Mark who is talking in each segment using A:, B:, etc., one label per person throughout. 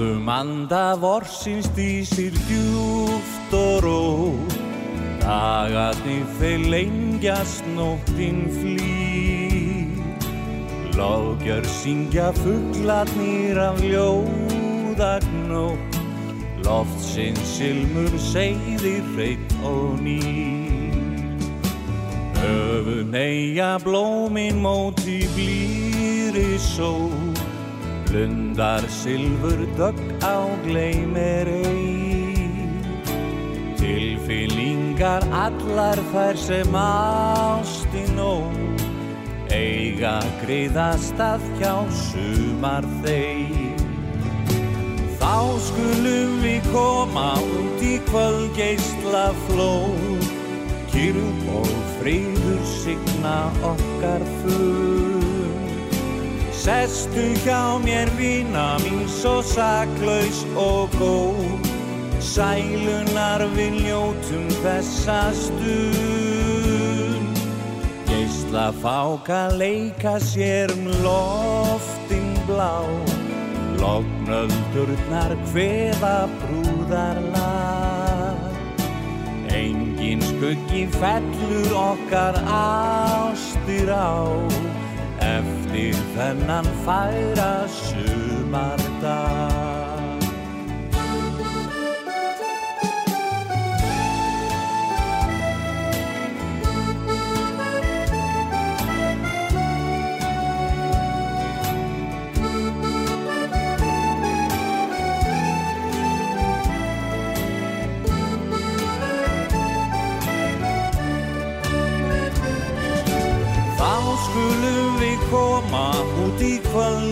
A: Bráðum anda vorsins dýsir djúft og rót Dagarnir þeir lengjast nóttinn flýr. Lógjör syngja fugglarnir af ljóðagnótt Loftsinn silmur segðir reitt og nýr. Öfun eiga blómin móti blýri sól Blundar silfur dögg á gleymir ei. Tilfýlingar allar þær sem ástin ó Eiga greiðast að hjá sumar þeir. Þá skulum við koma út í kvöldgeistla flóð Kyrrum og fríður signa okkar fugg Sestu hjá mér vina mín svo saklaus og góð. Sælunar við ljótum þessa stund. Geisla fáka leika sér um loftin blá. Lognöldurnar hveða brúðarlag. Engin skuggi fellur okkar ástir á Eftir þennan færa sumardag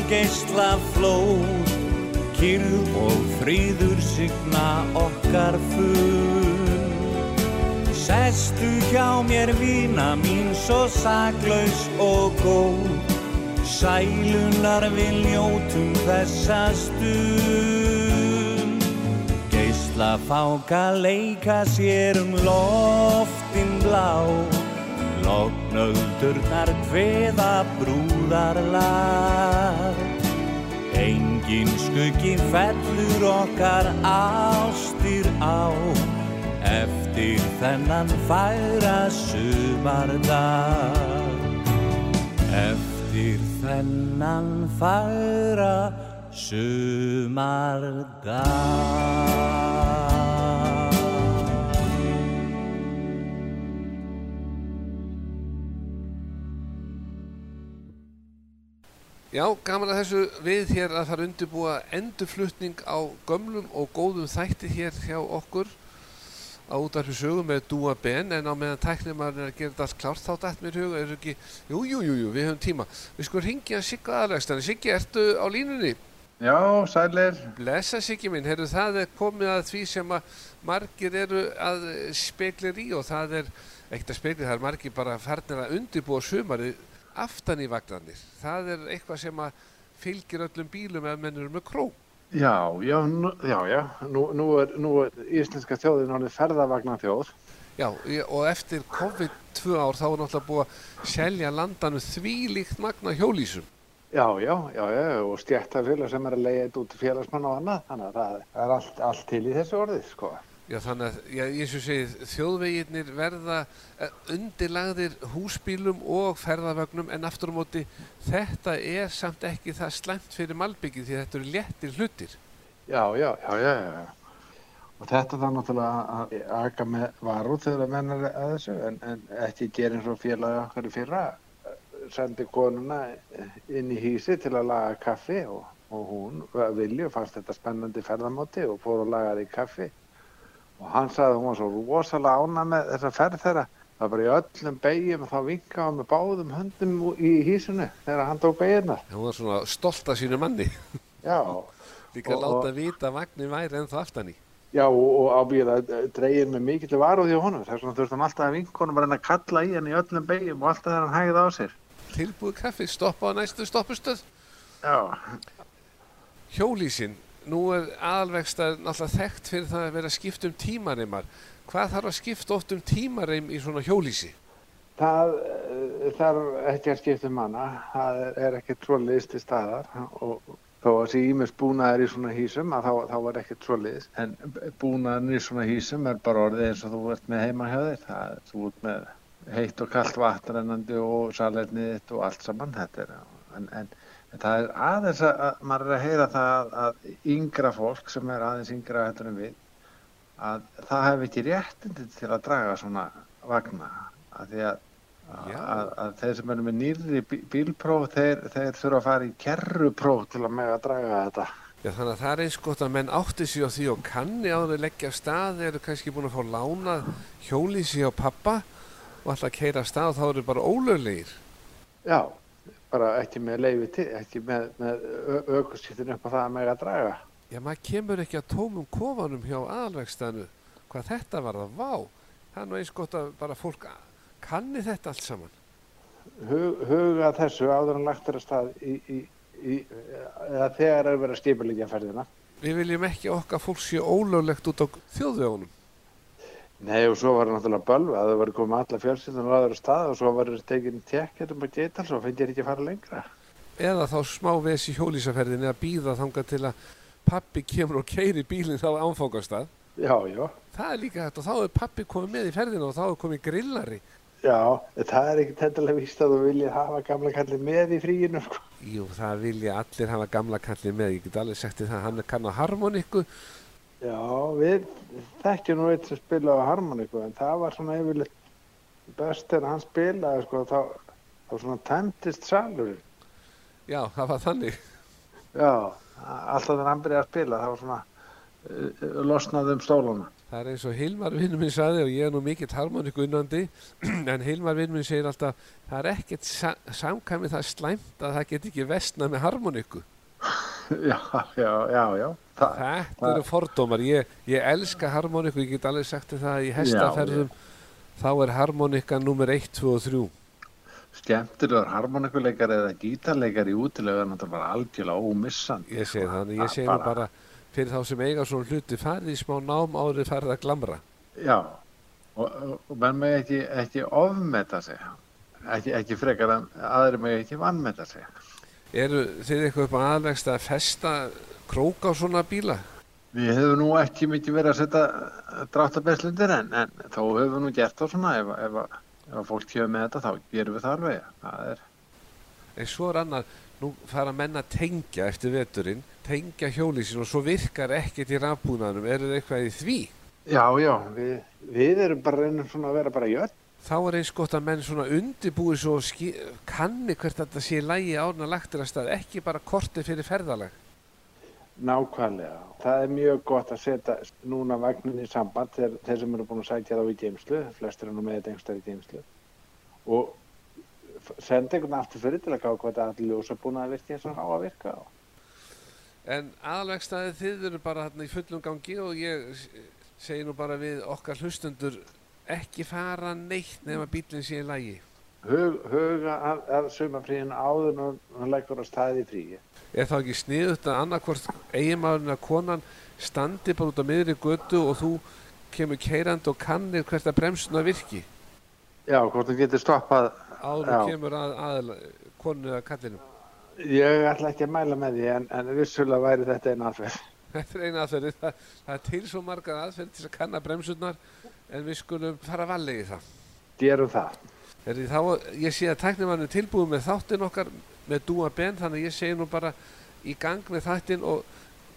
A: kvöldgeistla flóð Kyrð og fríður signa okkar fund. Sestu hjá mér vina mín svo saklaus og góð. Sælunar við ljótum þessa stund. Geisla fáka leika sér um loftin blá. Lognöldurnar hveða brúðarlag Engin skuggi fellur okkar ástir á Eftir þennan færa sumardag. Eftir þennan færa sumardag
B: Já, gaman að þessu við hér að fara að undirbúa endurflutning á gömlum og góðum þætti hér hjá okkur á útarfi sögu með Dúa Ben en á meðan tæknumar er að gera þetta allt klárt þá dætt mér huga er ekki, jú, jú, jú, jú, við höfum tíma við sko ringja Sigga aðlægstæni Siggi, ertu á línunni?
C: Já, sælir.
B: Blessa Siggi minn, herru það er komið að því sem að margir eru að speklir í og það er ekkert að speklir, það er margir bara farnir að undirbúa sumarið aftan í vagnarnir. Það er eitthvað sem að fylgir öllum bílum ef menn eru með kró.
C: Já, já, nú, já, já. Nú, nú, er, nú er íslenska þjóðin ánið ferðavagna þjóð.
B: Já, og eftir COVID tvö ár þá er náttúrulega búið að selja landanu þvílíkt magna hjólísum.
C: Já, já, já, já, og stjættafélag sem er að leiða þetta út félagsmann og annað. Þannig að það er allt, allt til í þessu orðið, sko.
B: Já, þannig að, já, eins og segið, þjóðveginnir verða eh, undirlagðir húsbílum og ferðavögnum en aftur á móti þetta er samt ekki það slæmt fyrir malbyggið því þetta eru léttir hlutir.
C: Já, já, já, já, já. Og þetta þarf náttúrulega að aka með varúð þegar menn er að þessu, en, en ekki gera eins og félagi okkar í fyrra, sendi konuna inn í hísi til að laga kaffi og, og hún vilju fannst þetta spennandi ferðamáti og fór að laga því kaffi. Og hann sagði að hún var svo rosalega ána með þessa ferð þeirra. Það var bara í öllum beigjum þá vinkaði hann með báðum höndum í hísinu þegar hann tók beigirnar.
B: Hún var svona stolt af sínu manni.
C: Já,
B: Líka
C: Og-
B: láta vita að vagnin væri ennþá aftan í.
C: Já, og, og ábyggjað að dregin með mikill varúð hjá honum. Þess vegna þurfti hann alltaf að vinkonum að reyna að kalla í hann í öllum beigjum og alltaf þegar hann hægði á sér.
B: Tilbúið kaffi, stoppa á næstu stoppustöð.
C: Já,
B: Hjólísin, nú er aðalvegstað náttúrulega þekkt fyrir það að vera að skipta um tímareimar. Hvað þarf að skipta oft um tímareim í svona hjólísi?
C: það eh, þarf ekki að skipta um hana. Það er, er ekki svo liðst til staðar og þó að þessi ímis búnaðar í svona hísum að þá, þá var ekkert svoleiðis en búnaðarinn í svona hísum er bara orðið eins og þú ert með heima hjá þér það, þú ert með heitt og kallt vatnrennandi og salernið þitt og allt saman þetta er en, en, en það er aðeins að, að maður er að heyra það að, yngra fólk sem er aðeins yngra heldur en við að það hefði ekki réttindi til að draga svona vagna. Að því að, að, að þeir sem eru með nýrri bí- bílpróf þeir, þeir þurfa að fara í kerrupróf til að með að draga þetta.
B: Já, þannig að það er eins gott að menn átti sig á því og kanni áður að leggja stað eru kannski búin að fá lánað hjólísi á pappa og alltaf keira stað þá eru bara ólöglegir.
C: Já, bara ekki með leifi til, ekki með, með aukusýttin upp á það að með að draga.
B: Já, maður kemur ekki að tómum kofanum hjá aðalvegstæðinu hvað þetta var það, vá. Það er nú eins gott að bara fólk kanni þetta allt saman.
C: Hug, huga þessu áður en lagt er að stað í, í, í, eða þegar er verið að skipulegja ferðina.
B: Við viljum ekki okkar fólk sé ólöglegt út á þjóðvegunum.
C: Nei og svo var það náttúrulega bölva að það var komið alla fjölskyldun og aður að stað og svo var það tekin tekk hérna á getals og fengið ekki að fara lengra.
B: Eða þá smá ves í hjólísaferðinni að býða þangað til að pappi kemur og keiri bílinn á ánfangastað.
C: Já, já,
B: Það er líka hægt og þá er pappi komið með í ferðina og þá er komið grillari.
C: já, það er ekkert endilega víst að þú viljið hafa gamla kallið með í fríinu, sko.
B: Jú, það vilja allir hafa gamla kallið með, ég get alveg sagt
C: Já, við þekkjum nú eitt sem spilaði á harmoniku en það var svona yfirleitt best þegar hann spilaði sko þá, þá svona tæmtist salurinn.
B: já, það var þannig.
C: Já, alltaf þegar hann byrjaði að spila það var svona uh, losnað um stóluna.
B: Það er eins og Hilmar vinnur minn saði og ég er nú mikill harmoniku unnandi, en Hilmar vinnur minn segir alltaf, það er ekkert sa samkæmið það slæmt að það get ekki vestnað með harmoniku.
C: já, já, já, já. Þa,
B: Þetta eru fordómar, ég, ég elska harmoniku, ég get alveg sagt það í hestaferðum, þá er harmonika nummer 1, 2 og 3.
C: skemmtilegur harmonikuleikar eða gítarleikar í útilega er náttúrulega bara algjörlega ómissandi.
B: Ég segi það, ég
C: Það
B: segi nú bara fyrir þá sem eiga svona hluti, farið í smá nám árið farið að glamra.
C: Já, og, og, menn með ekki, ekki ofmeta sig. Ekki, ekki frekar að aðri með ekki vannmeta sig.
B: Eru þið eitthvað upp á aðlegst að festa krók á svona bíla?
C: Við hefum nú ekki mikið verið að setja dráttabeslindir en, en þó hefum við nú gert það svona ef, ef, ef, fólk kemur með þetta þá gerum við það alveg. Það er,
B: En svo er annar, nú fara menn að tengja eftir veturinn, tengja hjólísin og svo virkar ekkert í rafbúnaðnum. Eru þið eitthvað í því?
C: já, já, við, við erum bara reynum svona að vera bara jötn.
B: Þá er eins gott að menn svona undibúi svo kanni hvert þetta sé lægi árna lagtir að stað, ekki bara korti fyrir ferðalag.
C: Nákvæmlega. Það er mjög gott að setja núna vagnin í samband þeir, þeir sem eru búin að sækja þá í geimslu, flestir er nú með þetta einhverstað í geimslu og senda einhvern aftur fyrir til að gá hvað það allir ljósa búin að virka eins og á að virka á.
B: En aðalvegstaðið þið eru bara hérna í fullum gangi og ég segi nú bara við okkar hlustundur ekki fara neitt nema bílinn sé í lægi.
C: Hug, huga að, að sumafríðin áður en hann leggur á staði fríi.
B: Er þá ekki sniðut að annarkvort eiginmaðurinn að konan standi bara út á miðri götu og þú kemur keirandi og kannir hvert að bremsuna virki
C: Já, hvort hann getur stoppað.
B: áður
C: Já.
B: og kemur að, að konu eða kallinu.
C: Ég ætla ekki að mæla með því en, en vissulega væri þetta einn aðferð.
B: Þetta er eina aðferði. Það, það er til svo margar aðferði til að kanna bremsunar en við skulum fara vallega í það.
C: Gerum það.
B: Er þá, ég sé að tæknimann er tilbúið með þáttinn okkar með Dúa Ben þannig að ég segi nú bara í gang með þáttinn og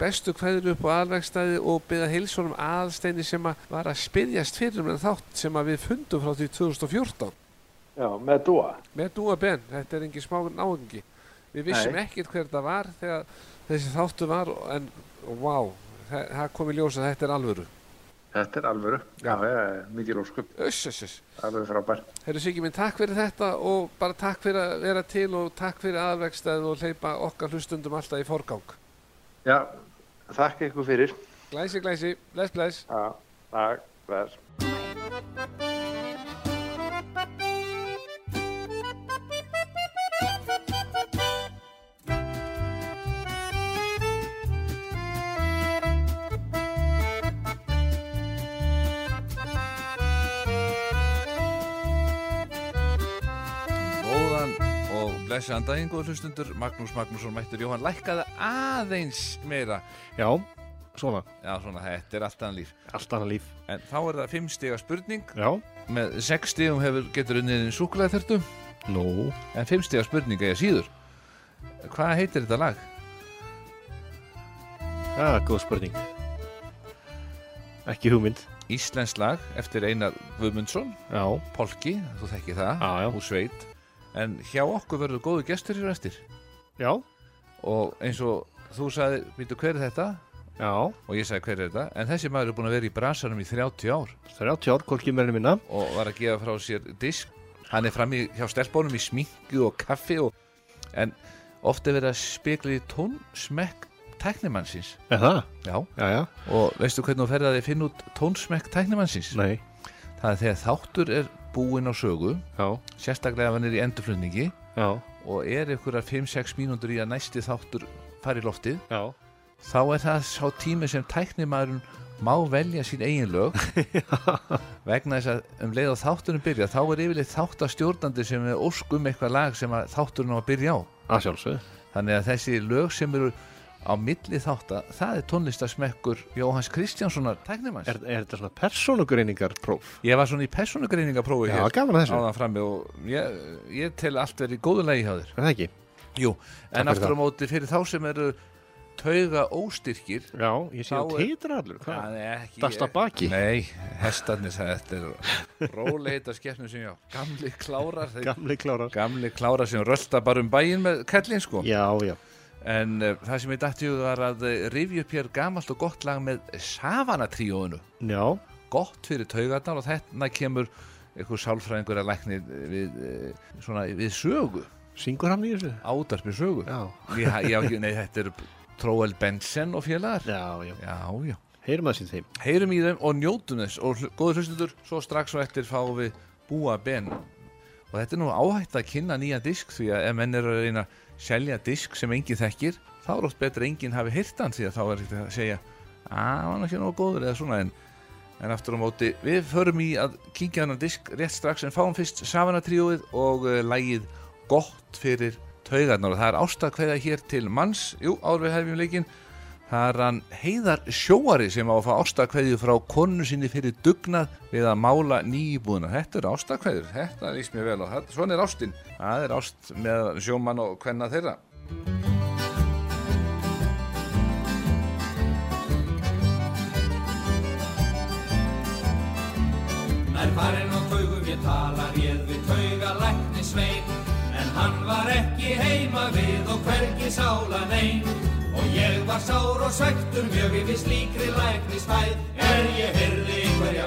B: bestu kveður upp á aðvegstæði og byggða heilsónum aðsteini sem að var að spyrjast fyrir með þátt sem að við fundum frá því 2014
C: Já, með dúa.
B: með Dúa Ben, þetta er engin smá náðungi við vissum ekkert hver það var þegar þessi þáttu var en vá, það, það kom í ljós að þetta er alvöru
C: Þetta er alvöru. Já, mikið lóskup.
B: Öss, öss, öss
C: Alveg frábær.
B: Herru Siggi minn, takk fyrir þetta og bara takk fyrir að vera til og takk fyrir aðvegstæð og hleypa okkar hlustundum alltaf í forgang.
C: Já, þakka ykkur fyrir.
B: Glæsi, glæsi, bless, bless.
C: Já, takk, bless.
D: Blessaðan daginn, góður hlustundur, Magnús Magnússon mættur Jóhann lækkaði aðeins meira.
E: Já, svona,
D: Já, svona, þetta er allt annað líf.
E: allt annað líf.
D: En þá er það fimm stiga spurning.
E: Já,
D: Með sex stigum hefur, getur unnið súkulega þurftu,
E: nú,
D: en fimm stiga spurning eða síður. Hvað heitir þetta lag?
E: já, góð spurning. Ekki hugmynd.
D: Íslensk lag eftir Einar Guðmundsson,
E: Já,
D: Polki, þú þekki það,
E: Já, já.
D: úr sveit. En hjá okkur verður góðu gestur hér eftir.
E: já,
D: Og eins og þú sagði, býtu hver er þetta?
E: já,
D: Og ég sagði hver er þetta? En þessi maður er búin að vera í brasanum í 30 ár.
E: 30 ár, hvorki meirinu minna.
D: og var að gefa frá sér disk hann er fram í, hjá stelpónum í smingu og kaffi og, en ofta er verið að spekla í tónsmekk tæknimannsins já,
E: Já, já,
D: og veistu hvernig þú ferði að þið finna út tónsmekk tæknimannsins
E: nei,
D: það er þegar þáttur er búinn á sögu
E: já,
D: sérstaklega ef hann er í endurflutningi.
E: Já,
D: og er ykkur að 5-6 mínútur í að næsti þáttur fari í loftið
E: já,
D: þá er það sá tími sem tæknimaðurinn má velja sín eigin lög. Vegna þess að um leið á þáttunum byrja þá er yfirleitt þáttastjórnandi sem er ósk um eitthvað lag sem þátturinn á að byrja á.
E: Að sjálfsög.
D: þannig að þessi lög sem eru á milli þátta það er tónlistasmekkur Jóhanns Kristjánssonar tæknimanns
E: Er, er þetta svona persónugreiningar próf?
D: ég var svona í persónugreiningaprófi
E: Já, gaman að þessu.
D: ég, ég tel allt verið í góðu lagi hjá þér
E: Er það ekki?
D: Jú, en
E: fyrir
D: aftur á móti fyrir þá sem eru tauga óstyrkir
E: Já, ég sé að titra allur. Dasta baki?
D: Nei, hestarnir þetta er róleita skeppnum sem já Gamli klárar
E: Gamli klárar.
D: Gamli klárar sem rölda bara um bæinn með kellin sko
E: Já, já,
D: En uh, það sem ég dætti var að uh, rifja upp hér gamalt og gott lag með Savana-tríóinu
E: já,
D: Gott fyrir taugarnar og þetta kemur einhver sálfræðingur að lækni við, uh, svona, við sögu.
E: Syngur hann í þessu?
D: Ádarpi sögu.
E: Já,
D: já, Nei, þetta er Tróel Bensen og félagar.
E: Já, já.
D: Já, já.
E: Heyrum að sín þeim.
D: heyrum í þeim og njótum þess. Og góður hlustundur, svo strax og eftir fáum við búa ben. Og þetta er nú áhætt að kynna nýja disk því að ef menn eru að reyna selja disk sem enginn þekkir, þá er oft betur enginn hafi heyrt hann því að þá er þetta að segja að hann var ekki nógu góður eða svona en, en aftur á móti, við förum í að kíkja hann disk rétt strax en fáum fyrst Savana-tríóið og uh, lægið gott fyrir taugarnar. Og það er ástakveða hér til manns, jú, áður við hefjum leikinn Það er hann Heiðar Sjóari sem á að fá ástakveðju frá konu sinni fyrir dugnað við að mála nýjibúðuna. Þetta er ástakveður, þetta líst mér vel á. Þetta, svona er ástin. Það er ást með sjómann og hvenna þeirra.
F: Nær farinn á taugum ég tala réð við tauga lækni svein En hann var ekki heima við og hvergi sála nein Og ég var sár og svektur mjög yfir slíkri læknisfæð Er ég heyrði einhverja?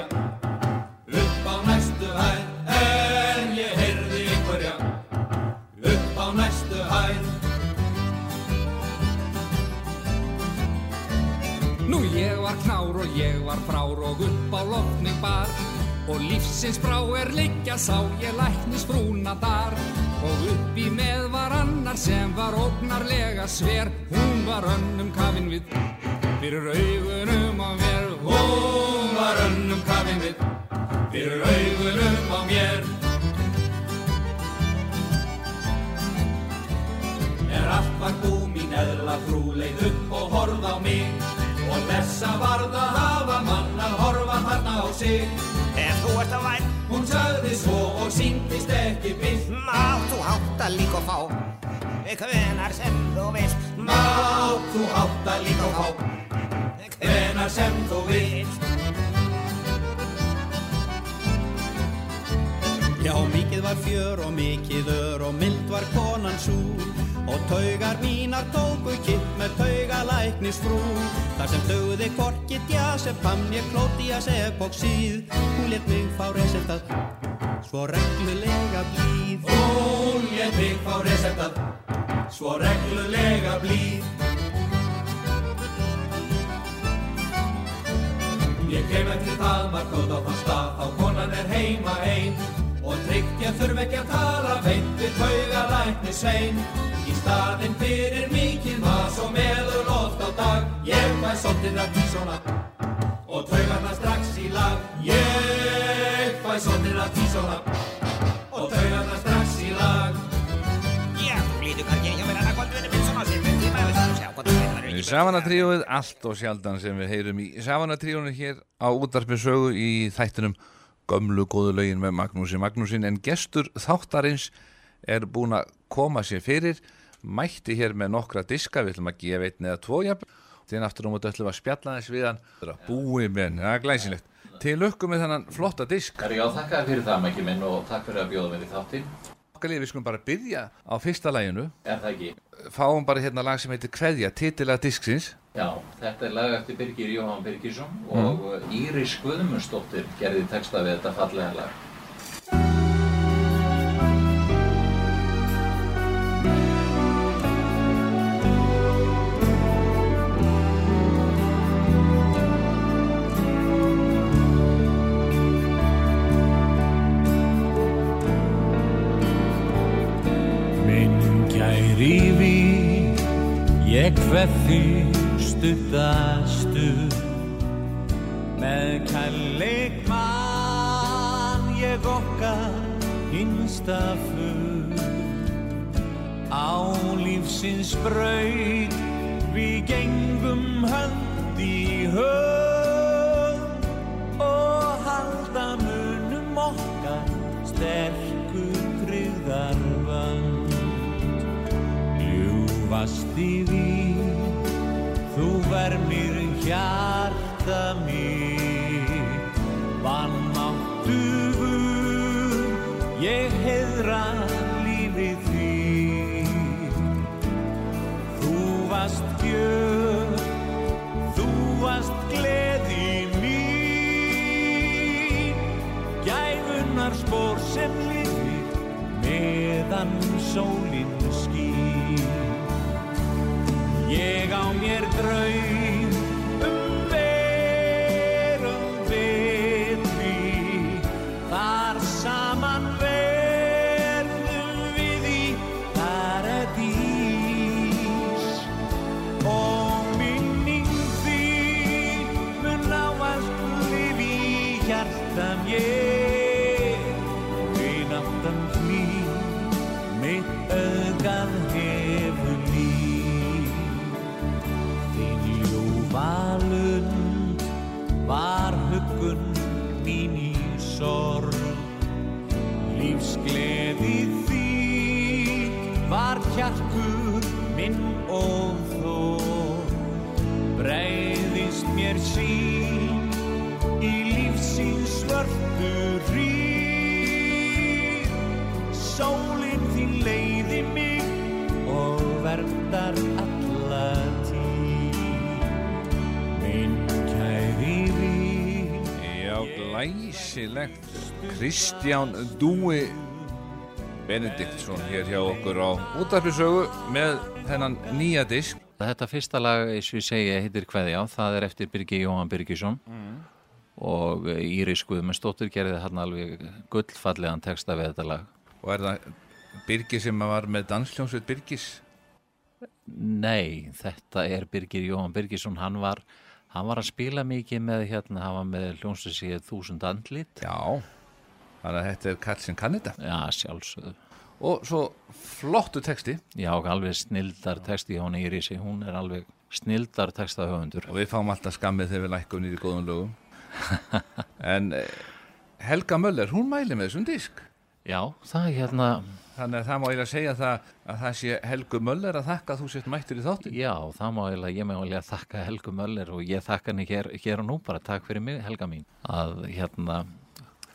F: Upp á næstu hæð. Er ég heyrði einhverja? Upp á næstu hæð.
G: Nú ég var knár og ég var frár og upp á lofning bar Og lífsins brá er liggja sá ég læknis frúna þar. Og upp í með var annar sem var ógnarlega sver. Hún var önnum kafin við. Fyrir augunum á mér.
F: Hún var önnum kafin við. Fyrir augunum á mér. Er allt var búmín eðla frú leið upp og horfð á mig. Og þessa varð að hafa mann að horfa þarna á sig
H: Hvenar sem þú veist
F: Mátt þú átta líka á hvenar sem þú vilt.
I: Já, mikið var fjör og mikið ör og mild var konan súr og taugar mínar tóku kipp með taugalæknis frú þar sem dögði korki djasef pam ég klótias epoxíð hún let mig fá resettað svo reglulega blíð.
F: Hún lét mig fá resettað svo reglulega blíð. Ég kem eftir það markóð á þann stað. Þá konan er heima ein. Og tryggt ég þurf ekki að tala beint við taugalækni svein. Í staðinn fyrir mikið mas og meður loft á dag. Ég fæ svolítið að tísona og taugarna strax í lag Ég fæ sóttir að tísóla og taugarna strax í lag
H: Já, líðu hvað ég, ég verði að hvað duðinu minn sem að sem við tíma eða sem sjá hvað það er ekki
D: Savanatríóið, allt og sjaldan sem við heyrum í Savanatríónu hér á útarpisögu í þættunum Gömlu góðu lögin með Magnúsi Magnúsin. En gestur þáttarins er búin að koma sér fyrir mætti hér með nokkra diska, við ætlum að gefa einni eða tvo jafn þinn aftur á móti ætlum við að spjalla þess við hann búið hann, það er glæsilegt til lukku með þennan flotta disk
J: Herri, já, þakka fyrir það, Mækki minn, og takk fyrir að bjóða mér í þáttinn.
D: okkar lífi, við skulum bara byrja á fyrsta læginu
J: Er það ekki?
D: fáum bara hérna lag sem heitir Kveðja, titilega disksins
J: Já, þetta er lag eftir Birgir Jóhann Birgisson og mm. Íris Guðmundsdóttir gerði texta við þetta fallega lag.
A: Ég hveð því stuttastu Með kærleik mann ég okkar hinsta full Á lífsins braut við gengum hönd í hönd. Og halda munum okkar sterku tryggðar vönd Ljúfast í vín, þú vermir hjarta mitt. Vannmáttugur, ég heiðra lífið því Þú varst gjöf, þú varst gleði mín. Gæfunar spór sem lifir meðan sólinn mér draum
D: Kristján Dúi Benediktsson hér hjá okkur á útarpisögu með þennan nýja disk.
J: Þetta fyrsta lag, eins og ég segi, heitir Kveðja, það er eftir Birgir Jóhann Birgisson. Og Íris Guðmundsdóttir gerði hann alveg gullfallegan texta við þetta lag.
D: og er það Birgir sem var með dansljónsveit Birgis?
J: Nei, þetta er Birgir Jóhann Birgisson, hann var, hann var að spila mikið með hérna, hann var með hljómsveitsíð Þúsund Andlit.
D: Já, þannig að þetta er kall sem kann þetta.
J: Já, sjálfsögðu.
D: og svo flottu texti.
J: Já, alveg snildar texti hjá hún Írisi, hún er alveg snildar texta höfundur.
D: og við fáum alltaf skammið þegar við lækkum nýri góðum lögum. En eh, Helga Möller, hún mæli með þessum disk.
J: Já, það er hérna,
D: þannig að það má eiginlega segja það að það sé Helgu Möller að þakka að þú sért mættur í þáttin
J: já, það má eiginlega, ég má eiginlega þakka Helgu Möller og ég þakka henni hér, hér og nú bara, takk fyrir mig Helga mín, að hérna,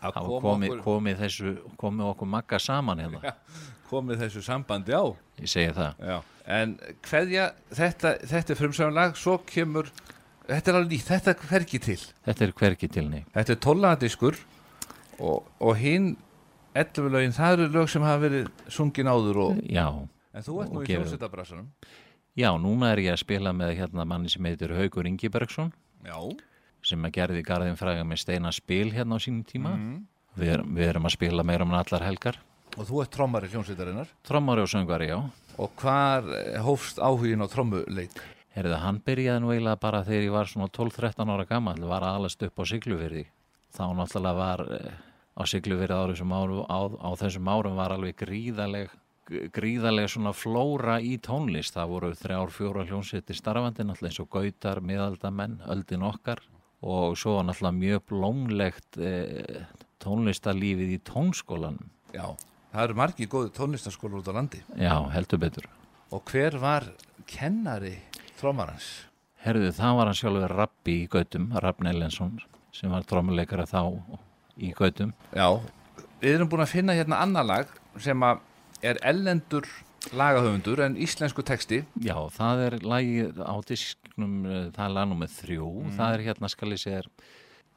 D: að
J: hafa komið,
D: okkur,
J: komið þessu, komið okkur magga saman hérna,
D: komið þessu sambandi á
J: ég segi það.
D: Já. en hverja þetta, þetta er frumsögnlag svo kemur þetta er alveg nýtt, þetta fer ekki til
J: Þetta er hvergi tilni.
D: þetta er tollaðadiskur og, og hinn 11 lögin, það eru lög sem hafa verið sungin áður og,
J: Já,
D: en þú ert nú
J: Og
D: í hljómsveitabrassanum
J: já, núna er ég að spila með hérna manni sem heitir Haugur Ingibergsson
D: já,
J: sem að gerði garðin fræga með steina spil hérna á sínum tíma.
D: Mhm.
J: Við, erum, við erum að spila meira um allar helgar.
D: og þú ert trommari hljómsveitarinnar
J: Trommari og söngvari, já.
D: og hvar eh, hófst áhugin á trommuleik
J: Herðu, hann byrjaði nú eiginlega bara þegar ég var svona 12-13 ára gammal, var aðalast upp á Siglufyrði. Þá náttúrulega var eh, á árum, á, á þessum árum var alveg gríðaleg, gríðarlega svona flóra í tónlist. Það voru þrjár, fjóra hljómsveitir starfandi, náttúrulega eins og Gautar, miðaldamenn, öldin okkar og svo var náttúrulega mjög blómlegt eh, tónlistarlífið í tónskólanum.
D: Já, það eru margir góði tónlistaskólar út á landi.
J: Já, heldur betur.
D: Og hver var kennari trómarans?
J: Herðu, það var hann sjálfur Rappi í Gautum, Rapp Neilensson, sem var trómuleikara þá í Gautum.
D: Já, við erum búin að finna hérna annar lag sem er ellendur lagahöfundur en íslensku texti.
J: Já, það er lagið á disknum, eh, það er lagnum með þrjú, það er hérna skal ég segja,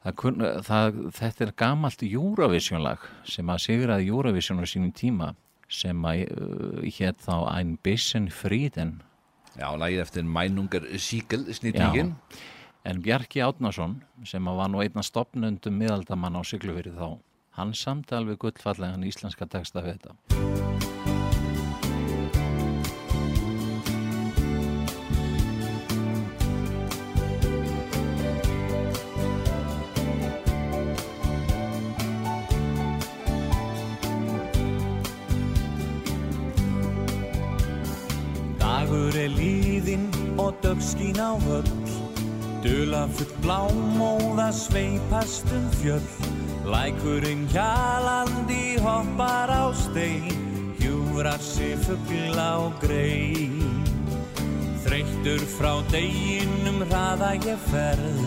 J: þetta er gamalt Eurovision lag sem að sigraði Eurovision á sínum tíma sem að uh, hétt þá Ein bisschen Frieden.
D: Já, lagið eftir Mænungar Síkel, snýtingin.
J: En Bjarki Átnason, sem að var nú einna stopnundum miðaldamann á Siglufyrir þá, hann samti alveg gullfallegan íslenska texta við þetta.
A: Er líðinn og dögskín á höll. Dula full blámóða sveipast um fjöll. Lækurinn hjalandi hoppar á stein Hjúrar sig fuggla á grein. Þreyttur frá deginum hraða ég ferð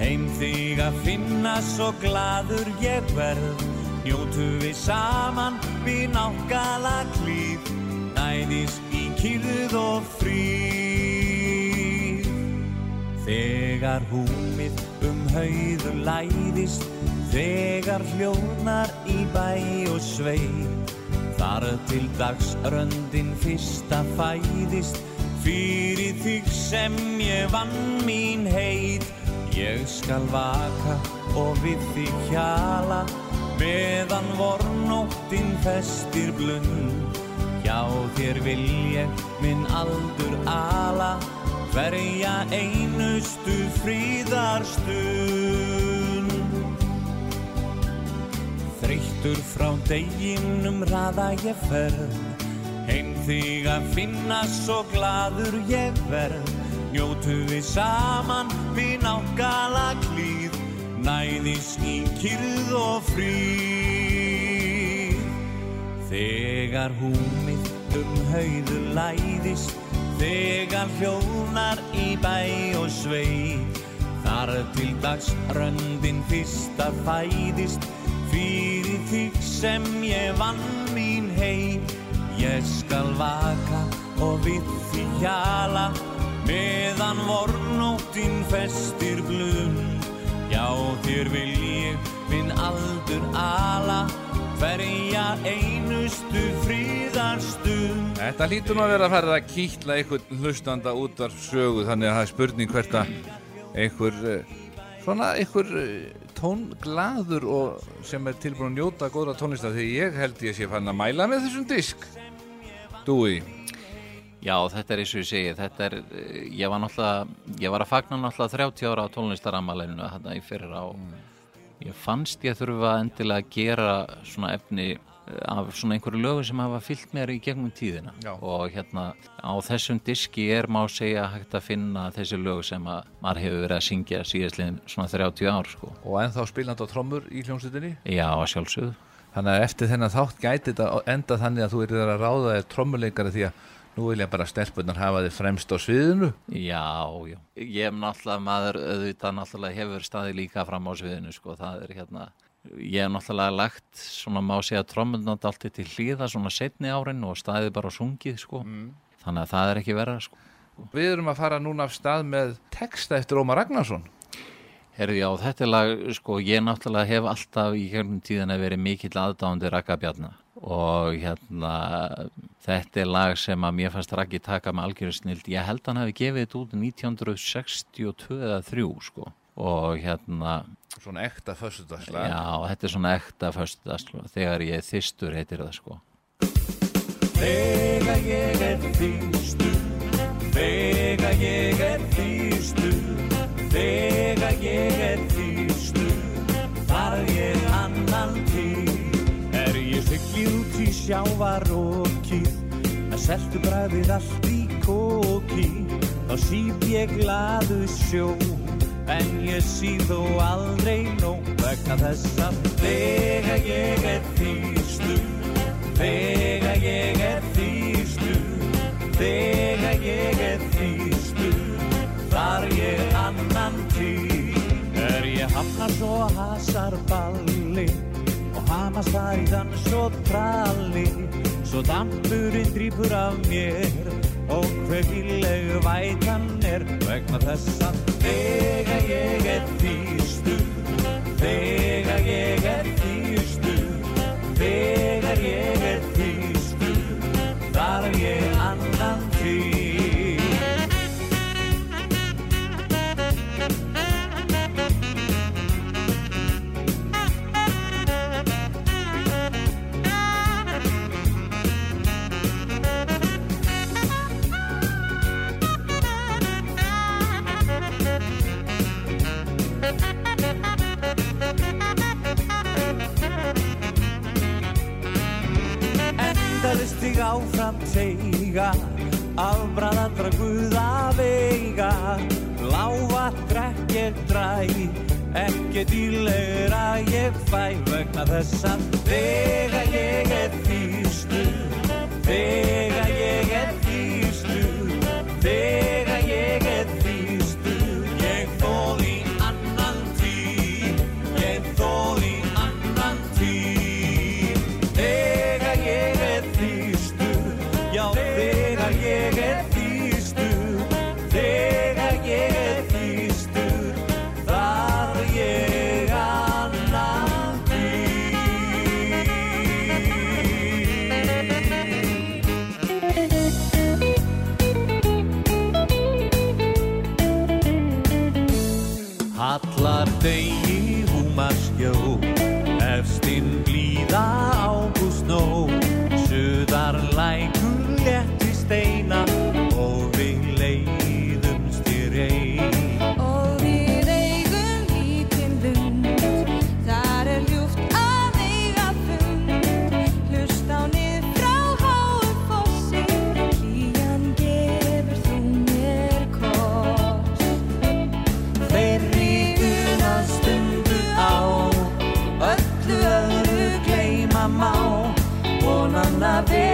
A: Heim þig að finna svo gladur ég verð. Njótu við saman við nákala klíf Næðis í kyrð og fríð Þegar húmið um hauðu læðist Þegar hljónar í bæ og svei Þar til dagsröndin fyrsta fæðist Fyrir þig sem ég vann mín heit. Ég skal vaka og við þig hjala Meðan vornóttin festir blund Hjá þér vil ég minn aldur ala Hverja einustu fríðarstund Þreyttur frá deginum raða ég ferð Heim þig að finna svo gladur ég verð. Njótu við saman við nákala klíð Næðis í kyrð og fríð. Þegar um hauðu læðist Þegar hljónar í bæ og svei. Þar til dags röndin fyrsta fæðist Fyrir þig sem ég vann mín heim Ég skal vaka og við því hjala Meðan vornóttin festir blund Já þér vil ég minn aldur ala Hverja einustu fríðarstund
D: Þetta lítur nú að vera að fara að kýtla einhvern hlustanda út af sögu þannig að það er spurning hvert að einhver eh, svona einhver eh, tónglaður og sem er tilbúin að njóta góðra tónlista því ég held ég sé fann að mæla með þessum disk. Dúi.
J: Já, þetta er eins og ég segi, þetta er, eh, ég var náttúrulega, ég var að fagna náttúrulega 30 ára á tónlistarammalinu þarna í fyrir á, ég fannst ég þurfa endilega að gera svona efni eh, af svona einhverju lögum sem hafa fyllt mér í gegnum tíðina
D: Já.
J: og hérna á þessum diski er má segja hægt að finna þessi lög sem að maður hefur verið að syngja síðastliðin svona 30 ár sko.
D: og ennþá spilandi á trommur í hljómsveitinni
J: Já, að sjálfsögðu.
D: Þannig að eftir þennan þátt gæti þetta enda þannig að þú erir að ráða þér trommuleikari því að nú vilja bara stelpunar hafa þið fremst á sviðinu.
J: Já, já. Ég hef náttúrulega maður auðvitað náttúrulega hefur staði líka fram á sviðinu sko, það er hérna ég hef náttúrulega lagt svona má segja trommundnátt allt til hlýða svona setni árin og staðið bara og sungið sko. Þannig að það er ekki verra sko.
D: Við erum að fara núna af stað með texta eftir Ómar Ragnarsson.
J: Herðu já, þetta er lag, sko, ég náttúrulega hef alltaf í hérna tíðan að verið mikill aðdándi Rakkabjarna og hérna, þetta er lag sem að mér fannst Raggi taka með algjörðu snild, ég held hann hafi gefið þetta út 1962 eða 3, sko, og hérna,
D: Svona ekta föstudagslag.
J: Já, þetta er svona ekta föstudagslag, þegar ég er þystur heitir það, sko.
A: Þegar ég er þýstur, þegar ég er þýstur, þegar ég er þýstur, í sjávarokið með seltu bræðið allt í kóki þá síp ég glaðu sjó. En ég síð þó aldrei nóg vegna þess að þegar ég er þýstu þegar ég er þýstu þegar ég er þýstu þar ég annan til er ég hafnar svo hasar balli í dans og tralli svo dampurinn drýpur af mér. Og hver hýllegu vætan er vegna þess að þegar ég er þýstu þegar ég er ekkert ílegur að ég fæ vegna þess að þegar ég er
B: saber.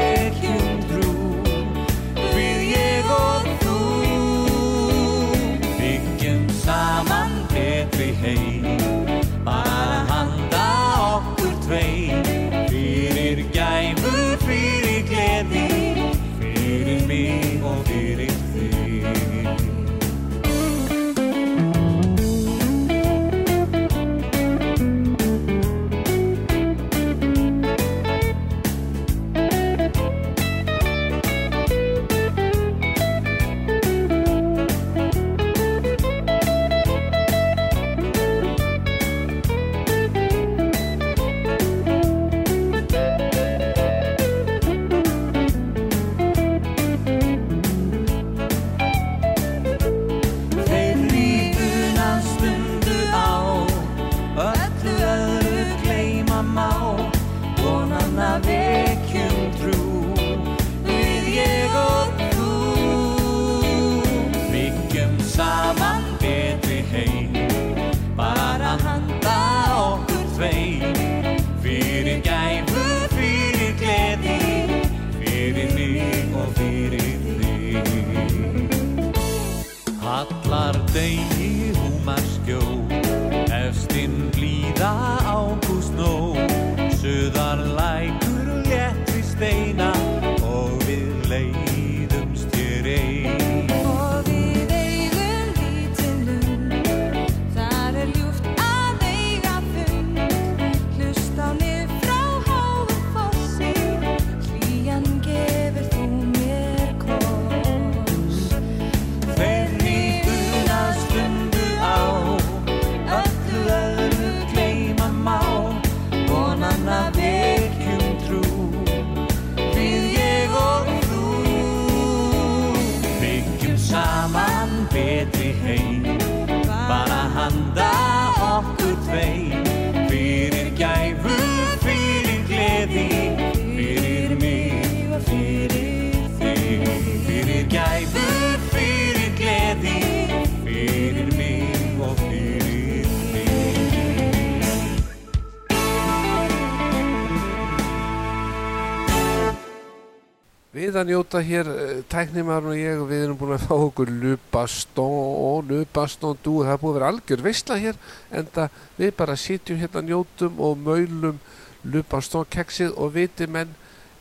B: Njóta hér uh, tæknimarinn og ég og við erum búin að fá okkur lupastón, lupastón dú, það er búin að vera algjör veistla hér en það við bara sitjum hérna njótum og maulum lupastón keksið og viti menn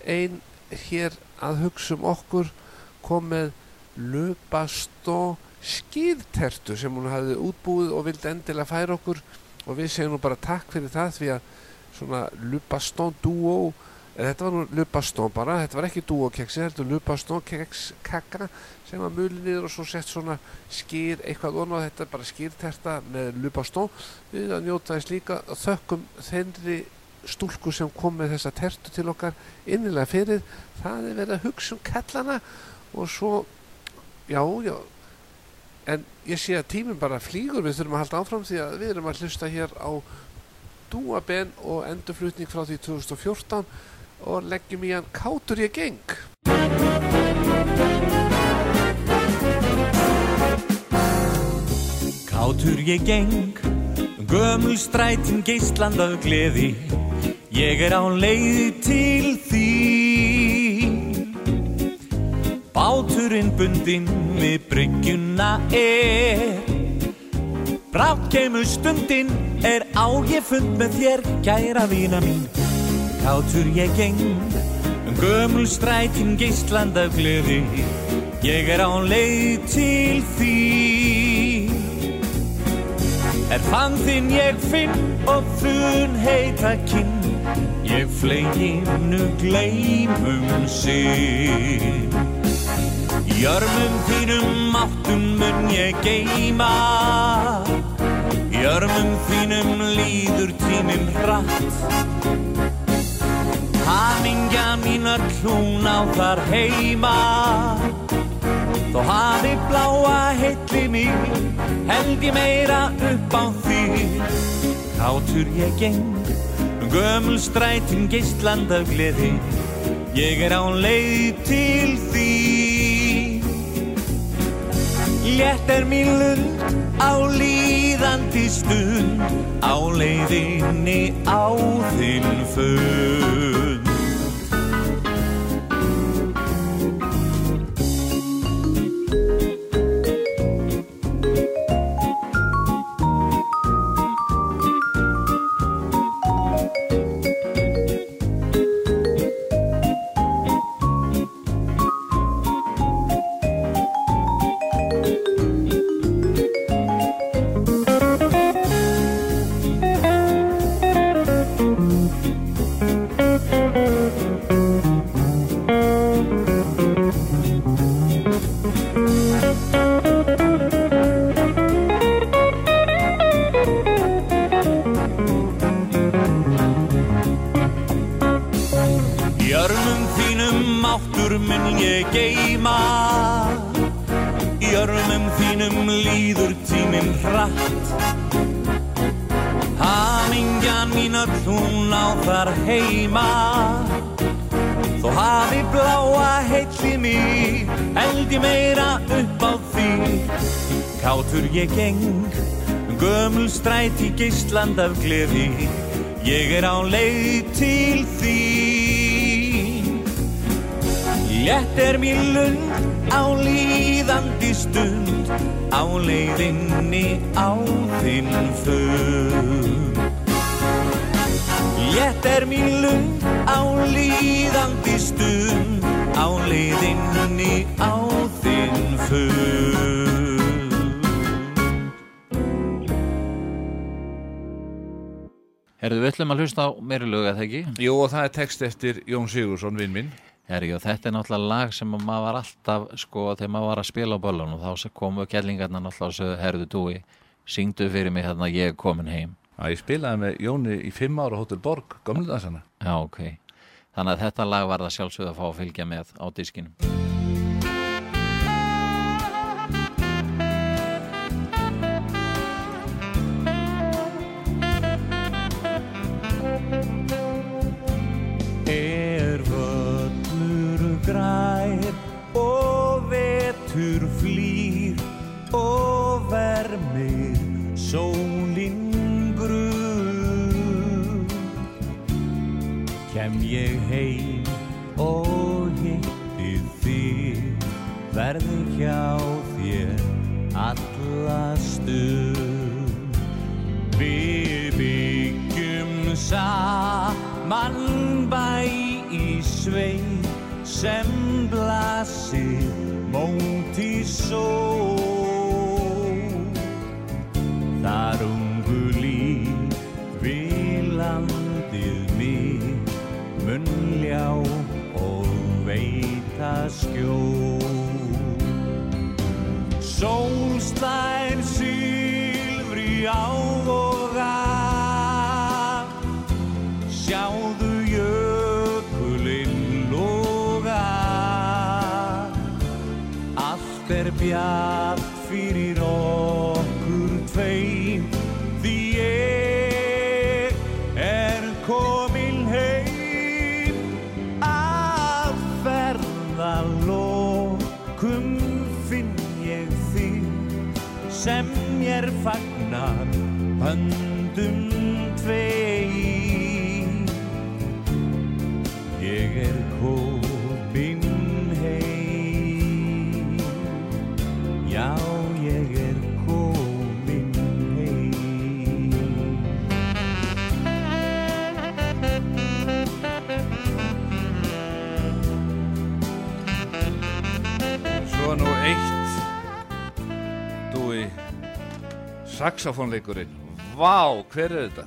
B: ein hér að hugsa um okkur kom með lupastón skýrtertu sem hún hafði útbúið og vildi endilega færa okkur og við segjum nú bara takk fyrir það því að svona lupastón duo Þetta var nú lupastón bara, þetta var ekki dúokeksi, þetta var lupastón kekskakka sem var mulið niður og svo sett svona skýr eitthvað onna og þetta er bara skýrterta með lupastón. Við að njóta þess líka þökkum þennri stúlku sem kom með þessa tertu til okkar innilega fyrir. Það er verið að hugsa um kallana og svo, já, já, en ég sé að tíminn bara flýgur, við þurfum að halda áfram því að við erum að hlusta hér á Dúaben og endurflutning frá því 2014 og leggjum í hann Kátur ég geng.
A: Kátur ég geng Gömul strætin geistland af gleði. Ég er á leið til því Báturinn bundinn við bryggjuna er. Brátt kemur stundinn er á ég fund með þér Kæra vína mín Kátur ég geng um gömul strætin geistland af gleði. Ég er á leið til því. Er fann þinn ég finn og þun heita kinn. Ég fleginu gleymum sig Í örmum þínum áttum mun ég geima Í örmum þínum líður tíminn hratt Hamingjan mínar hlún á þar heima. Þó hafi bláa heitli mig Held ég meira upp á því Kátur ég geng Um gömul strætin geistland af gleði. Ég er á leið til því Létt er mín lund á líðandi stund Á leiðinni á þinn fund geistland af gleði. Ég er á leið til þín. Létt er mér lund á líðandi stund Á leiðinni á þinn fund. Létt er mér lund á líðandi
J: Herðu, við ætlum að hlusta á meiri lög, eða ekki?
D: Jú, og það er text eftir Jón Sigursson, vinn minn.
J: Og þetta er náttúrulega lag sem að maður var alltaf, sko, þegar maður var að spila á böllunum, þá komu kellingarna náttúrulega og sögðu, herðu, dúi, syngdu fyrir mig hérna, ég er komin heim.
D: Já, ég spilaði með Jóni í fimm ára Hotel Borg, gamludansana.
J: Já, ok. Þannig að þetta lag var það sjálfsögð að fá að fylgja með á diskinum.
A: Hjá þér alla stund. Við byggjum saman bæ í sveit sem blasir móti sól. Sem mér fagnar höndum tvei ég er komin heim já ég er
D: nú eitt Saxofónleikurinn Vá, hver er þetta?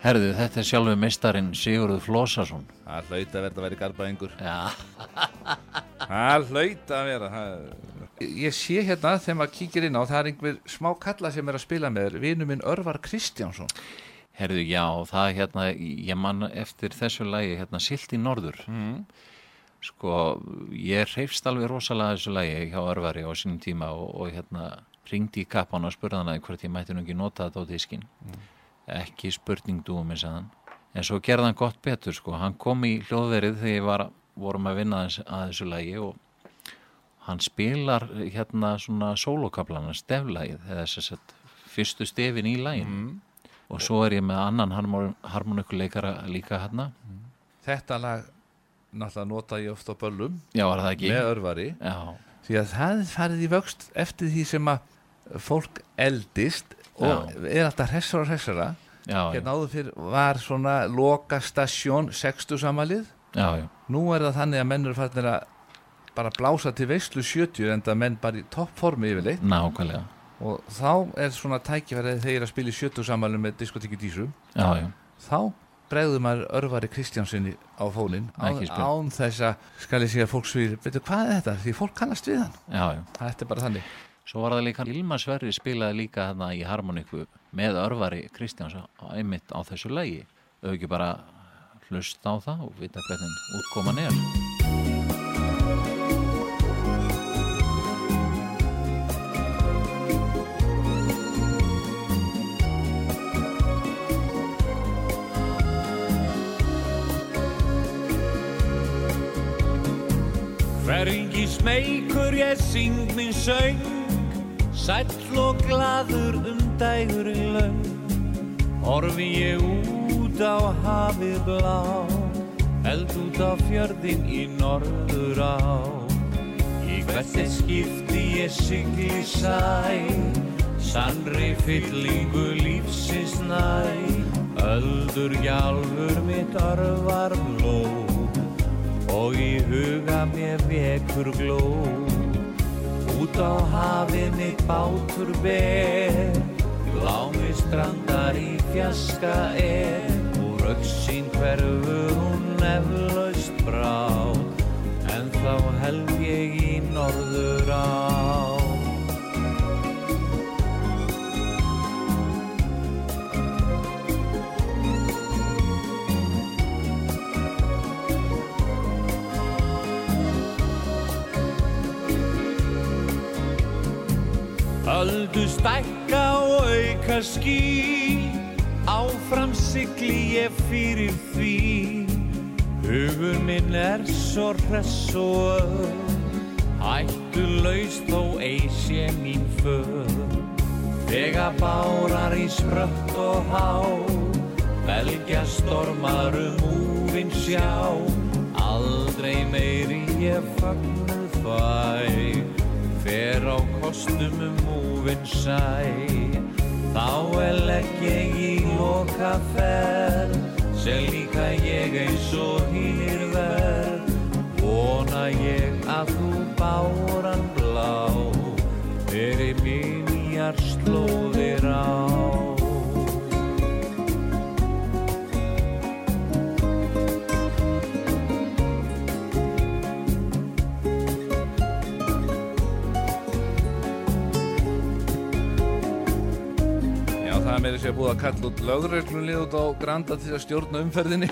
J: Herðu, þetta er sjálfur meistarinn Sigurður Flósason
D: Það hlaut að verða að vera garbaðingur Það hlaut að vera það... Ég sé hérna þegar maður kíkir inn á það er einhver smá kalla sem er að spila með þér Vinu minn Örvar Kristjánsson
J: Herðu, já, það hérna, ég man eftir þessu lagi, hérna, Silt í Norður.
D: Mm.
J: Sko, ég reyfst alveg rosalega þessu lagi hjá Örvari á sínum tíma og, og hérna, ringdi í kappan og spurði hann að hvort ég mætti nú ekki nota þetta á diskinn. Ekki spurning dúum, ég sagði hann. En svo gerði hann gott betur, sko. Hann kom í hljóðverið þegar ég var, vorum að vinna að, þessu lagi og hann spilar hérna svona sólókaplana, steflagið, eða þess að fyrstu stefin í laginu. Og svo er ég með annan harmonikuleikara líka hérna.
D: Þetta lag náttúrulega nota ég oft á böllum
J: Já, ekki?
D: með örvari
J: Já.
D: því að það í vöxt eftir því sem að fólk eldist og er alltaf hressara og hressara.
J: Já,
D: hérna áður fyrir var svona loka stasjón 60 samalið
J: Já, já.
D: nú er það þannig að menn eru fannir að bara blása til veislu 70 en það menn bara í toppformi yfirleitt.
J: Nákvæmlega.
D: Og þá er svona tækifærið þegar að spila í 70 samalið með diskotíki dísu.
J: Já, já.
D: þá bregður maður örvari Kristjánsinni á fónin án, án þess að skal ég segja fólk svýr, veitu hvað er þetta? Því fólk kannast við hann.
J: Já, já.
D: þetta er bara þannig
J: Svo var það líka, Ilma Sverri spilaði líka þarna í harmoniku með örvari Kristjáns einmitt á þessu lagi. Þau ekki bara hlusta á það og vita hvernig útkoman er.
A: Hvergi smeykur ég syng minn söng Sæll og glaður um dægurinn laung Horfi ég út á hafið blá Held út á fjörðin í norður á Í hvert er skipti ég sigli sæ Sannri fyllingu lífsins næ. Öldur gjálfur mitt örvar blóð og í huga mér vekur gló út á hafið mitt bátur ber glámi strandar í fjaska er. Úr auksín hverfur hún eflaust brá en þá held ég í norður á Öldu stækka og auka ský. Áfram sigli ég fyrir því. Hugur minn er svo hress og öð Hættu laust þó ei sé mín föð Þegar bárar í sprött og há. Belgja stormar um úvinn sjá. Aldrei meiri ég fögnuð fæ Fer á kostum um múvin sæ? Þá er legg ég í loka ferð Sem líka ég eins og hýr verð. Vona ég að þú báran blá Fyrir minjar slóðir á
D: það er meira sér búið að kalla út lögreglulið út á Granda til að stjórna umferðinni.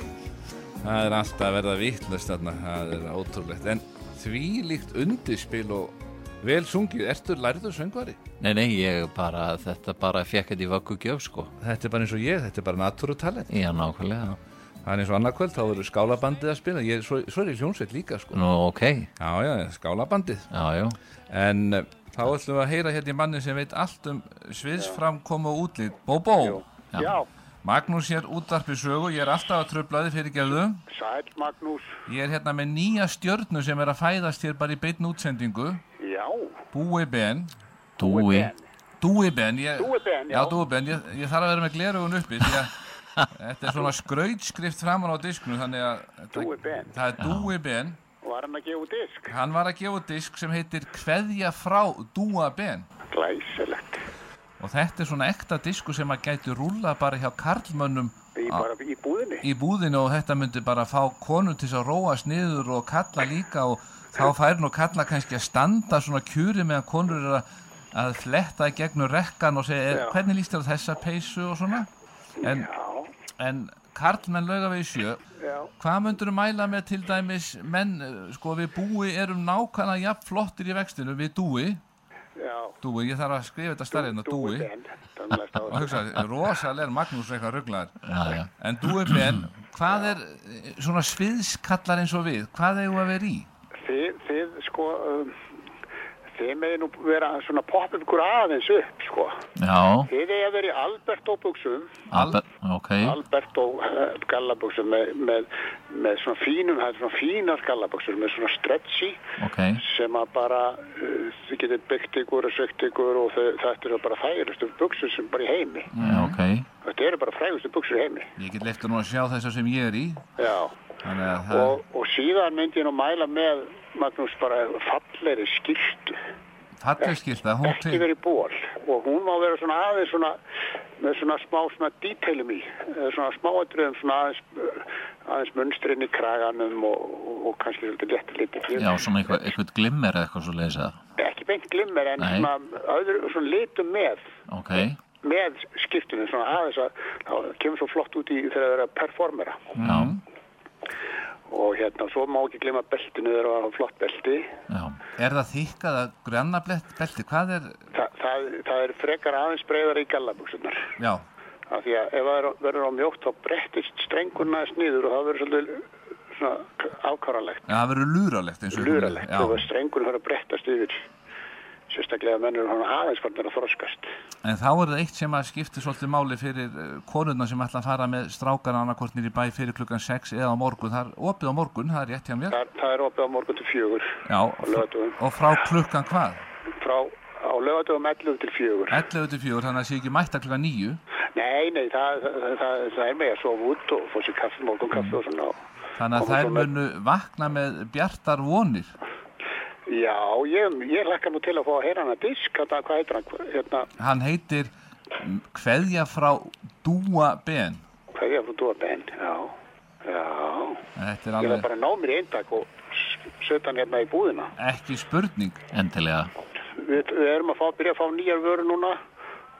D: Það er alltaf að verða vittlust þarna, það er ótrúlegt. En því líkt undirspil og vel sungið, ertu lærður söngvari?
J: Nei, nei, ég bara, þetta bara fekk þetta í vöggu gjöf, sko.
D: Þetta er bara eins og ég, þetta er bara natúrutalent.
J: Já, nákvæmlega.
D: Það er eins og annarkvöld, þá verður skálabandið að spila. Ég, svo, svo er ég hljónsveit líka, sko.
J: Nú, ok.
D: Já, já, skálabandið.
J: Já, já.
D: En uh, þá ætlum við að heyra hérna í manni sem veit allt um sviðsframkomu og útlít. Bóbó.
K: Já.
D: Magnús hér útvarpi sögu, ég er alltaf að tröflaði fyrir gælu.
K: Sæl Magnús.
D: Ég er hérna með nýja stjörnu sem er að fæðast hér bara í beinn útsendingu.
K: Já.
D: Búi Ben.
J: Dúi.
D: Dúi Ben. Ég,
K: Dúi Ben, já.
D: Já, Dúi Ben. Ég, ég þarf að vera með glerugun uppi því að þetta er svona skrautskrift framan á disknu þannig að
K: Dúi Ben.
D: það er Dúi Ben.
K: Var hann að gefa disk?
D: Hann var að gefa disk sem heitir Kveðja frá Dúa Ben.
K: Glæsilegt.
D: Og þetta er svona ekta disku sem að gæti rúla bara hjá karlmönnum
K: Í, bara í búðinni.
D: í búðinu og þetta myndi bara fá konu til að róast niður og kalla líka og þá fær nú kalla kannski að standa svona kjúri meðan konur er að, að fletta gegnum rekkan og segja,
K: Já.
D: "Er- hvernig líst þér þessa peysu og svona en, en karlmenn lauga við sjö
K: Já.
D: hvað myndur þú mæla með til dæmis menn, eh, sko við búi erum nákvæmlega jafn flottir í vextinu við dúi,
K: Já.
D: dúi, ég þarf að skrifa þetta starrið hérna, dúi.
K: Þannig að
D: og hugsa, rosalega er Magnús eitthvað
J: já.
D: en Dúi Ben, hvað er eh, svona sviðskallar eins og við hvað við að vera í?
K: Þið, þið sko, um, þið megin nú vera svona poppa ykkur aðeins upp, sko.
J: Já.
K: Þið eigi að vera í Alberto buksum,
J: Albert, ok.
K: Alberto uh, gallabuksum með, með, með svona fínum, það er svona fínar gallabuksur með svona stretchy
J: Ok.
K: sem að bara, uh, þið getur byggt ykkur og sögt ykkur og þau, þetta eru bara þægilegustu buksur sem bara í heimi.
J: Já, ok.
K: Þetta eru bara frægustu buksur í heimi.
D: Ég get leiftur nú að sjá þessar sem ég er í
K: Já.
D: þannig að það
K: Og, og síðan myndi ég nú mæla með Magnús bara fallegri skýrtu.
D: falleg skilta,
K: ekki verið ból og hún má vera svona aðeins svona með svona smá svona detailum í svona smáatriðum svona aðeins, aðeins munstrinn í kraganum og, og, og kannski svolítið léttir litið
J: Já, svona eitthvað, eitthvað glimmer eða eitthvað svo leysa.
K: ekki beint glimmer en
J: Nei.
K: svona öðru svona litum með
J: Ok.
K: með skiptunum svona aðeins að það kemur svo flott út í þegar það er að performera
J: Já.
K: Og hérna svo má ekki glimma beltinu þegar það er flott belti
J: Já.
D: Er það þykkað að blett belti? Hvað er,
K: Þa, það, það er frekar aðeins breyðar í gallabuksunar
D: já,
K: af því að ef það er- verður á mjótt þá brettist strengurna aðeins niður og það verður svolítið svona afkáralegt
D: en það verður lúralegt eins og
K: luralegt
D: Já.
K: og strengurinn verður að brettast yfir sérstaklega mennur hann aðeins farnir að þroskast
D: En þá er það eitt sem að skipti svolítið máli fyrir uh, konurna sem ætla að fara með strákana annarkortnir í bæ fyrir klukkan 6 eða á morgun. Það er opið á morgun, það er rétt hjá mér.
K: það, það er opið á morgun til fjögur
D: Já,
K: lögadöfum
D: og frá klukkan hvað?
K: frá á lögadöfum 11 til fjögur
D: 11 til 4, þannig að það sé ekki mætta klukkan 9.
K: nei, nei, það, það, það, er með að sofa út og fá sér kaffi, morgun kaffi og svona
D: Þannig að þær munu vakna með bjartar vonir.
K: Já, ég, ég lakka nú til að fá að heyra hann að disk þetta, hvað heitir hann, hérna
D: Hann heitir Kveðja frá Dúa Ben.
K: hvað er frá Dúa Ben, já já,
D: Þetta er
K: ég er
D: alveg
K: bara að ná mér í eintak og setja hann hérna í búðina
D: ekki spurning.
J: Endilega.
K: við, við erum að fá, byrja að fá nýjar vöru núna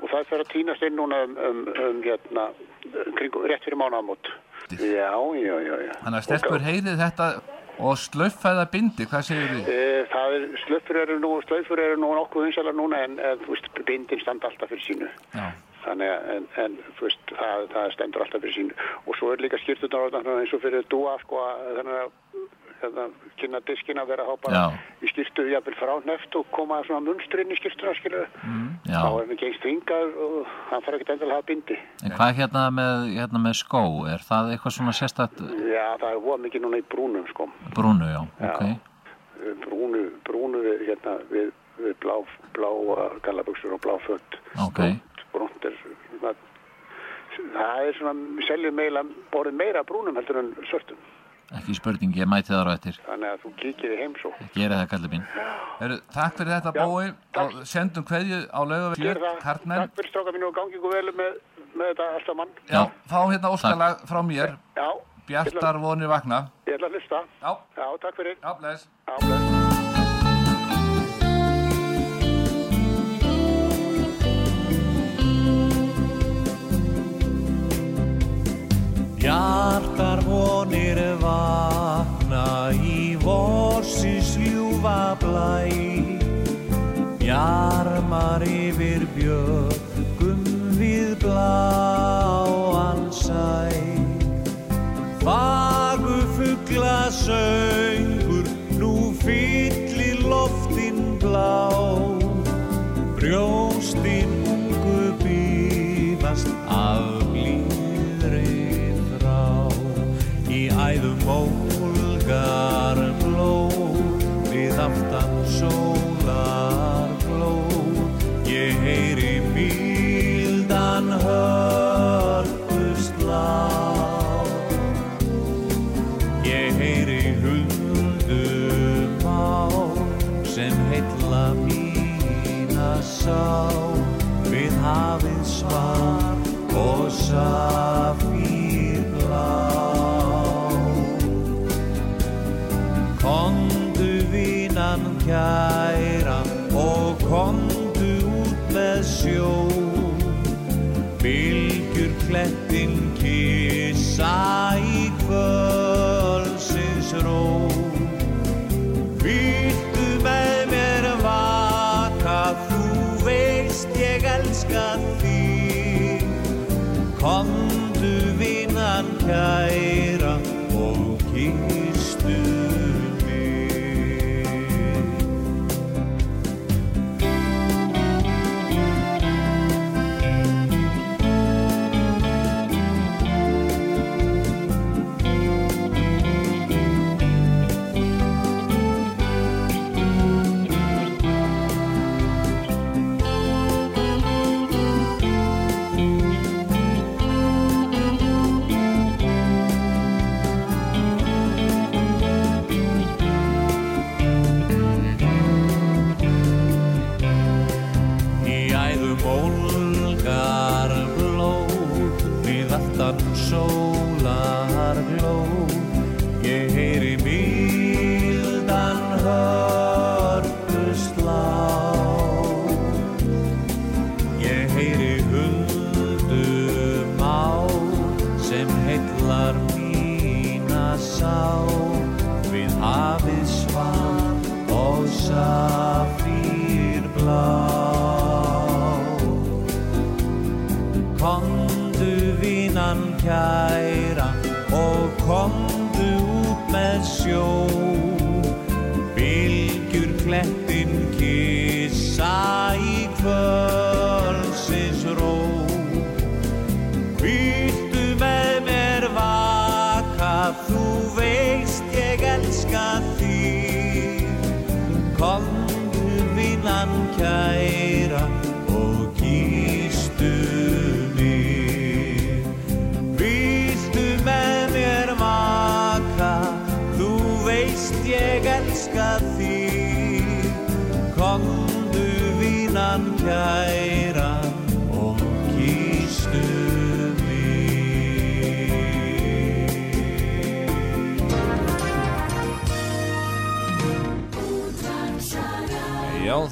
K: og það fer að týnast inn núna um, um, um hérna, kring, rétt fyrir mánaðamót. Já, já, já, já.
D: Þannig að stelpur heyrið þetta og slöffæða bindi, hvað segir þið?
K: E, það er, slöffur eru nú, slöffur eru nú nokkuð vinsalega núna en, en þú veist, bindin standa alltaf fyrir sínu.
D: Já.
K: Þannig að, en, en þú veist, það, það stendur alltaf fyrir sínu. Og svo er líka skýrtunar eins og fyrir dúa, sko, þannig að hérna, kynna diskin að vera bara
J: Já.
K: í skýrtu jafnvel frá neft og koma svona munstur inn í skýrtuna, skilur.
J: Já.
K: Þá er ekki eins þvingar og hann fara ekkert endilega að hafa bindi.
J: En hvað hérna með, hérna með skó? Er það eitthvað svona sérstætt
K: Já, það er voða mikið núna í brúnum, sko.
J: brúnu, já, ok.
K: eh, brúnu, brúnu hérna, við, við blá, blá gallabuxur og blá fött.
J: Ok.
K: Brúnt er svona, það er svona, seljum meila, borðið meira brúnum heldur en svörtum.
J: Ekki spurning, ég mæti þar á eftir.
K: Þannig að þú kíkir í heimsó.
J: Gera það, kallið mín.
D: Heru, takk fyrir þetta
K: Já,
D: bói og sendum kveðju á
K: það.
D: Kartmenn.
K: Takk fyrir stráka mínu og gangi ykkur vel með, með þetta alltaf mann.
D: Já, fá hérna óskalag frá mér.
K: Já.
D: Bjartar vonir vakna.
K: Ég ætla að hlusta.
D: Já.
K: Já, takk fyrir.
D: Já, bless.
K: Já, bless.
A: Hjartar vonir vakna í vorsins ljúfa blæ. Bjarmar yfir bjögum við bláan sæ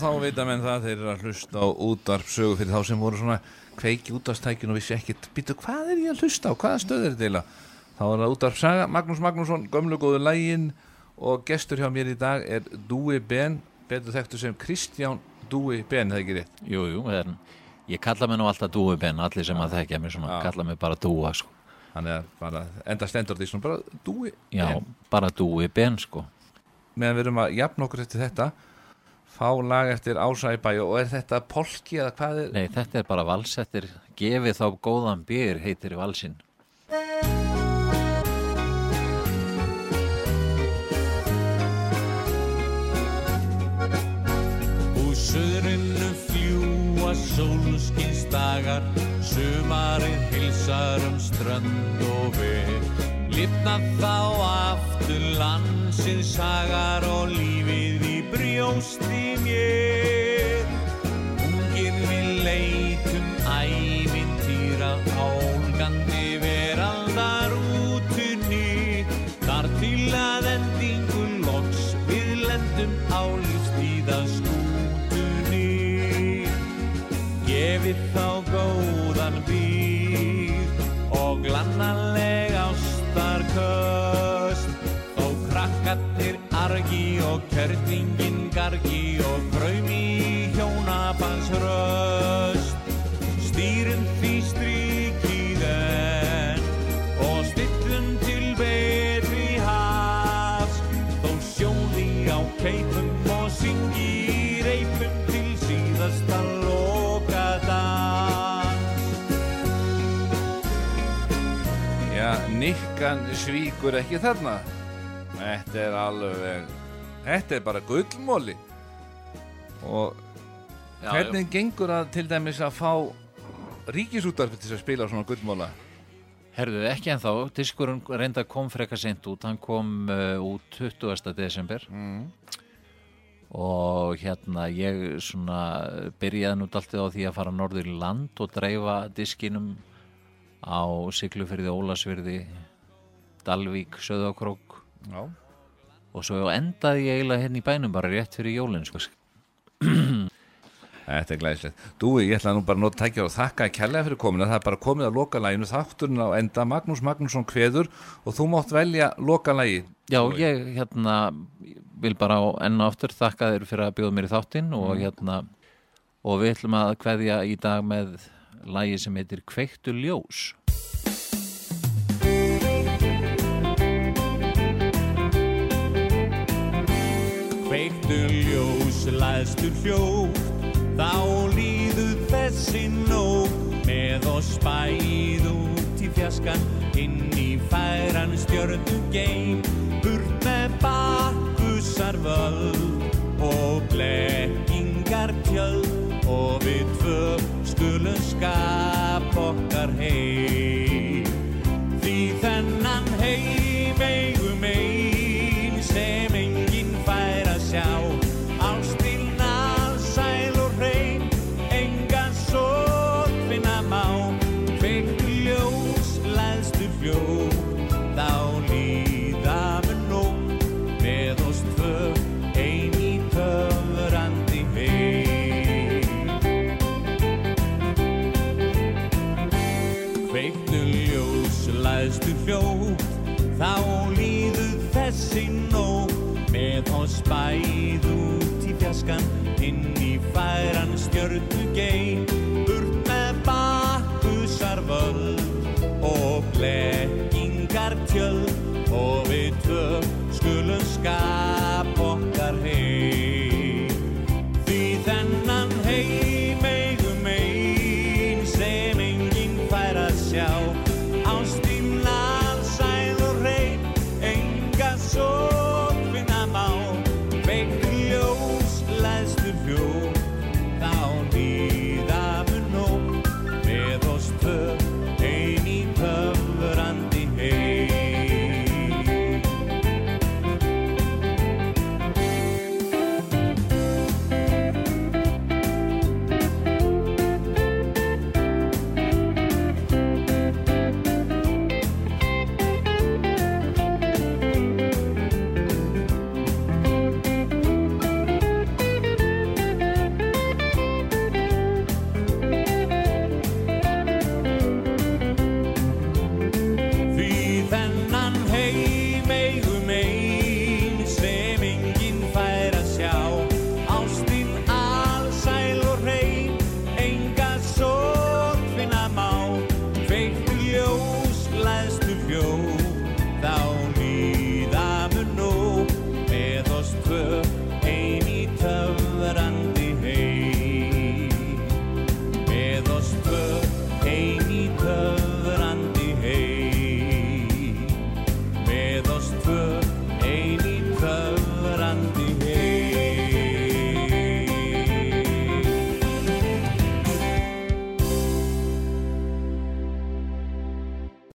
D: þá vita menn það þeir eru að hlusta á útvarpsögu fyrir þá sem voru svona kveiki útvarpstækjun og vissi ekkit býtu hvað er ég að hlusta á, hvaða stöð er þetta eiginlega? Þá er það útvarpsaga, Magnús Magnússon, gömlu góðu lægin og gestur hjá mér í dag er Dúi Ben, betur þekktu sem Kristján Dúi Ben, það ekki rétt?
J: Jú, jú, en ég kalla mig nú alltaf Dúi Ben, allir sem að þekkja mig svona, kalla mig bara Dúa, sko.
D: Þannig að bara, enda stendur því svona bara Dúi
J: Já,
D: Ben.
J: bara Dúi Ben, sko.
D: Meðan við erum að jafna okkur eftir þetta, fá lag eftir Ásæbæ og er þetta polki eða hvað er?
J: Nei, þetta er bara valsettir gefið þá góðan byr heitir valsinn
A: Úr söðurinnu fljúa sólskinstagar sömarinn hilsar um strand og veg lifna þá aftur landsins sagar og líf mér Ungir við leitum ævintýra álgandi veraldar útunni Þar til að endingu loks við lendum á lífstíða skútunni. Gefið þá góðan býr og glannaleg ástarköst. Þó krakkarnir argi og kjörningin gargi
D: nikkan svíkur ekki þarna Þetta er alveg Þetta er bara gullmóli Og
J: Já,
D: hvernig gengur að til dæmis að fá ríkisúttarfi til að spila svona gullmóla?
J: Herðu, ekki en þá, diskurinn reynda kom frekar seint út, hann kom uh, út 20. desember
D: Mm.
J: og hérna ég svona byrjaði nú alltaf á því að fara norður í land og dreifa diskinum á Siglufyrði, Ólasfyrði, Dalvík, Söðakrók
D: Já.
J: og svo endaði ég eiginlega hérna í bænum bara rétt fyrir jólinn sko.
D: Þetta er glæslegt. Dúi, ég ætla nú bara að nota tækja og þakka að kærlega fyrir komina. Það er bara komið að lokalæginu, þátturinn á enda Magnús Magnússon kveður og þú mátt velja lokalægi.
J: Já, ég hérna vil bara á enn og aftur þakka þér fyrir að bjóða mér í þáttinn og
D: Mm.
J: hérna og við ætlum að kveðja í dag með lagi sem heitir Kveiktu ljós
A: Kveiktu ljós, læðstu hljótt Þá líður þessi nótt. Með oss bæð út í fjaskan Inn í færan stjörnu geim. Burt með bakkusar völd Og blekkingar tjöld. Og við tvö skulum skap okkar heim tjöld og við tvö skulum skapa